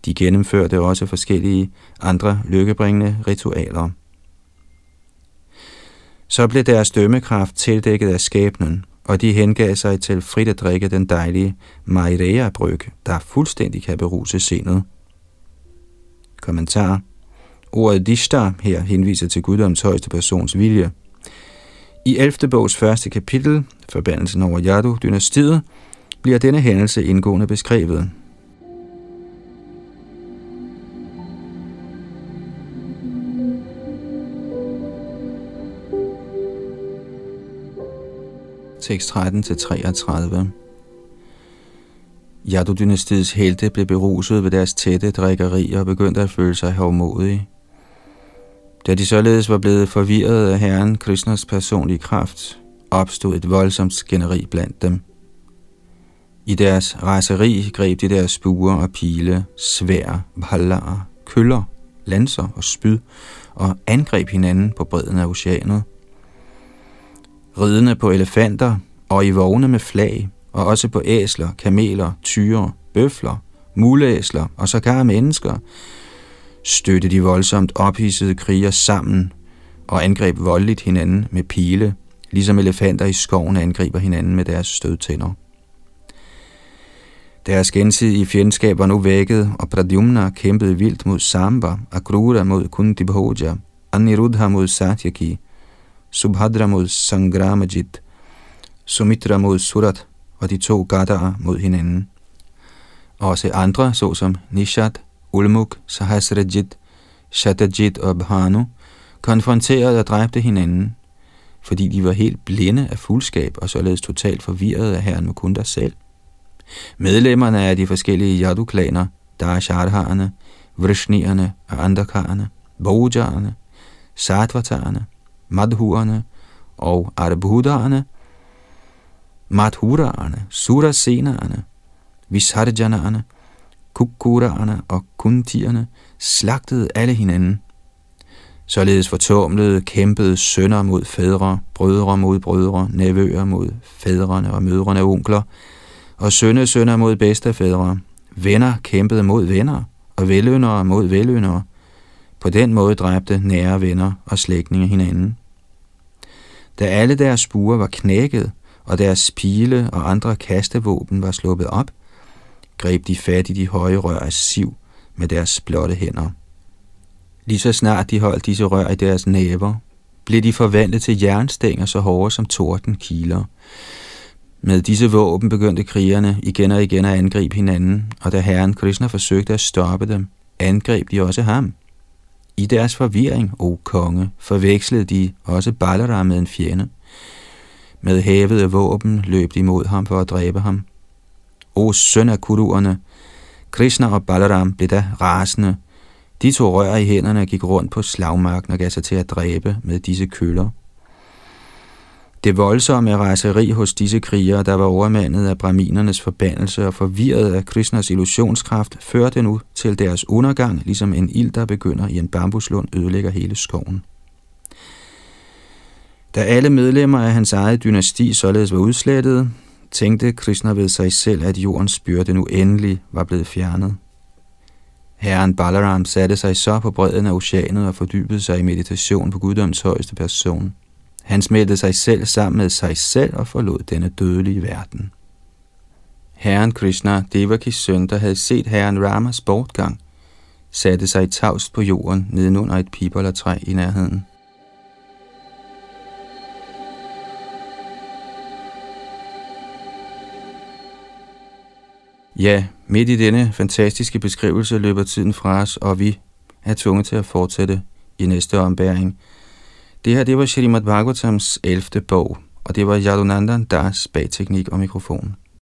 De gennemførte også forskellige andre lykkebringende ritualer. Så blev deres dømmekraft tildækket af skæbnen, og de hengav sig til frit at drikke den dejlige Mairea-bryg, der fuldstændig kan beruse sindet. Kommentar Ordet Dishtar her henviser til guddoms højeste persons vilje. I 11. bogs første kapitel, forbandelsen over Yadu-dynastiet, bliver denne hændelse indgående beskrevet. Tekst 13-33. Yadu-dynastiets helte blev beruset ved deres tætte drikkeri og begyndte at føle sig havmodige. Da de således var blevet forvirret af herren Krishnas personlige kraft, opstod et voldsomt skænderi blandt dem. I deres raseri greb de deres spuer og pile, svær, vallarer, køller, lanser og spyd og angreb hinanden på bredden af oceanet. Ridende på elefanter og i vogne med flag, og også på æsler, kameler, tyre, bøfler, muleæsler og sågar mennesker, støtte de voldsomt ophidsede kriger sammen og angreb voldeligt hinanden med pile, ligesom elefanter i skoven angriber hinanden med deres stødtænder. Deres gensidige fjendskab var nu vækket, og Pradyumna kæmpede vildt mod Samba, Akrura mod Kundibhoja, Aniruddha mod Satyaki, Subhadra mod Sangramajit, Sumitra mod Surat og de to Gadara mod hinanden. Også andre, såsom Nishat, Ulmuk, Sahasrajit, Shatajit og Bhanu, konfronterede og dræbte hinanden, fordi de var helt blinde af fuldskab og således totalt forvirrede af herren Mukunda selv. Medlemmerne af de forskellige Yadu-klaner, Darasharharerne, Vrishnierne og Andakarerne, Bojarerne, Satvatarerne, Madhurerne og Arbhudarerne, Madhurerne, Surasenerne, Visharjanerne, Kukuraerne og Kuntierne slagtede alle hinanden. Således fortumlede, kæmpede sønner mod fædre, brødre mod brødre, nevøer mod fædrene og mødrene og onkler, og sønne sønner mod bedstefædre. Venner kæmpede mod venner, og veløndere mod veløndere. På den måde dræbte nære venner og slægtninge hinanden. Da alle deres spure var knækket, og deres pile og andre kastevåben var sluppet op, greb de fat i de høje rør af siv med deres blotte hænder. Lige så snart de holdt disse rør i deres næver, blev de forvandlet til jernstænger så hårde som torden kiler. Med disse våben begyndte krigerne igen og igen at angribe hinanden, og da herren Krishna forsøgte at stoppe dem, angreb de også ham. I deres forvirring, o konge, forvekslede de også Balaram med en fjende. Med hævede våben løb de mod ham for at dræbe ham. O søn af kuruerne, Krishna og Balaram blev da rasende. De to rør i hænderne og gik rundt på slagmarken og gav sig til at dræbe med disse køller. Det voldsomme raseri hos disse krigere, der var overmandet af braminernes forbandelse og forvirret af Krishnas illusionskraft, førte nu til deres undergang, ligesom en ild, der begynder i en bambuslund, ødelægger hele skoven. Da alle medlemmer af hans eget dynasti således var udslettet, tænkte Krishna ved sig selv, at jordens byrde nu endelig var blevet fjernet. Herren Balaram satte sig så på bredden af oceanet og fordybede sig i meditation på guddoms højeste person. Han smeltede sig selv sammen med sig selv og forlod denne dødelige verden. Herren Krishna, Devakis søn, der havde set herren Ramas bortgang, satte sig tavst på jorden nedenunder et piberlatræ i nærheden. Ja, midt i denne fantastiske beskrivelse løber tiden fra os, og vi er tvunget til at fortsætte i næste ombæring. Det her, det var Shrimad Bhagavatams 11. bog, og det var Yadunandan Das bag teknik og mikrofon.